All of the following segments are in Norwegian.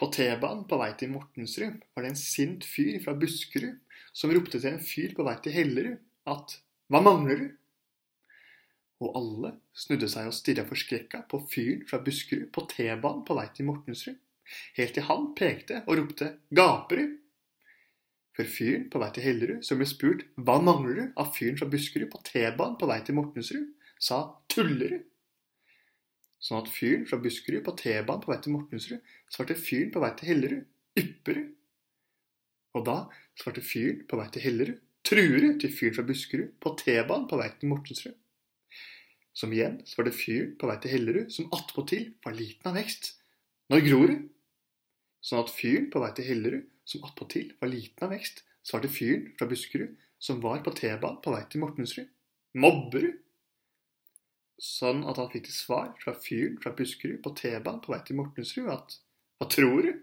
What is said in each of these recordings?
På T-banen på vei til Mortensrud var det en sint fyr fra Buskerud som ropte til en fyr på vei til Hellerud at Hva mangler du? Og alle snudde seg og stirra forskrekka på fyren fra Buskerud på T-banen på vei til Mortensrud, helt til han pekte og ropte Gaper du? For fyren på vei til Hellerud, som ble spurt Hva mangler du? av fyren fra Buskerud på T-banen på vei til Mortensrud, sa Tuller du? Sånn at fyren fra Buskerud på T-banen på vei til Mortensrud svarte fyren på vei til Hellerud Ypperud. Og da svarte fyren på vei til Hellerud Truerud til fyren fra Buskerud på T-banen på vei til Mortensrud. Som igjen svarte fyren på vei til Hellerud, som attpåtil var liten av vekst. Når gror du? Sånn at fyren på vei til Hellerud, som attpåtil var liten av vekst, svarte fyren fra Buskerud, som var på T-banen på vei til Mortensrud. Mobber du? Sånn at han fikk til svar fra fyren fra Buskerud på T-banen på vei til Mortensrud at Hva tror du?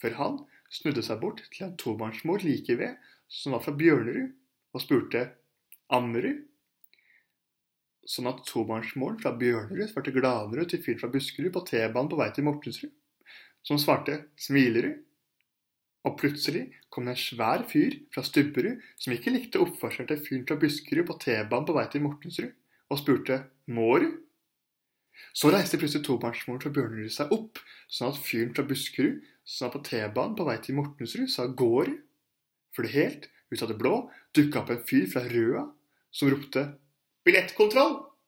Før han snudde seg bort til en tobarnsmor like ved, som var fra Bjørnerud, og spurte Ammer du? Sånn at tobarnsmoren fra Bjørnerud svarte gladere til fyren fra Buskerud på T-banen på vei til Mortensrud, som svarte Smiler du? Og plutselig kom det en svær fyr fra Stubberud som ikke likte oppførselen til fyren fra Buskerud på T-banen på vei til Mortensrud og spurte må du? Så reiste plutselig tobarnsmoren fra Bjørnerud seg opp, sånn at fyren fra Buskerud som var på T-banen på vei til Mortensrud, sa går? For det helt ut av det blå dukka opp en fyr fra Røa som ropte billettkontroll!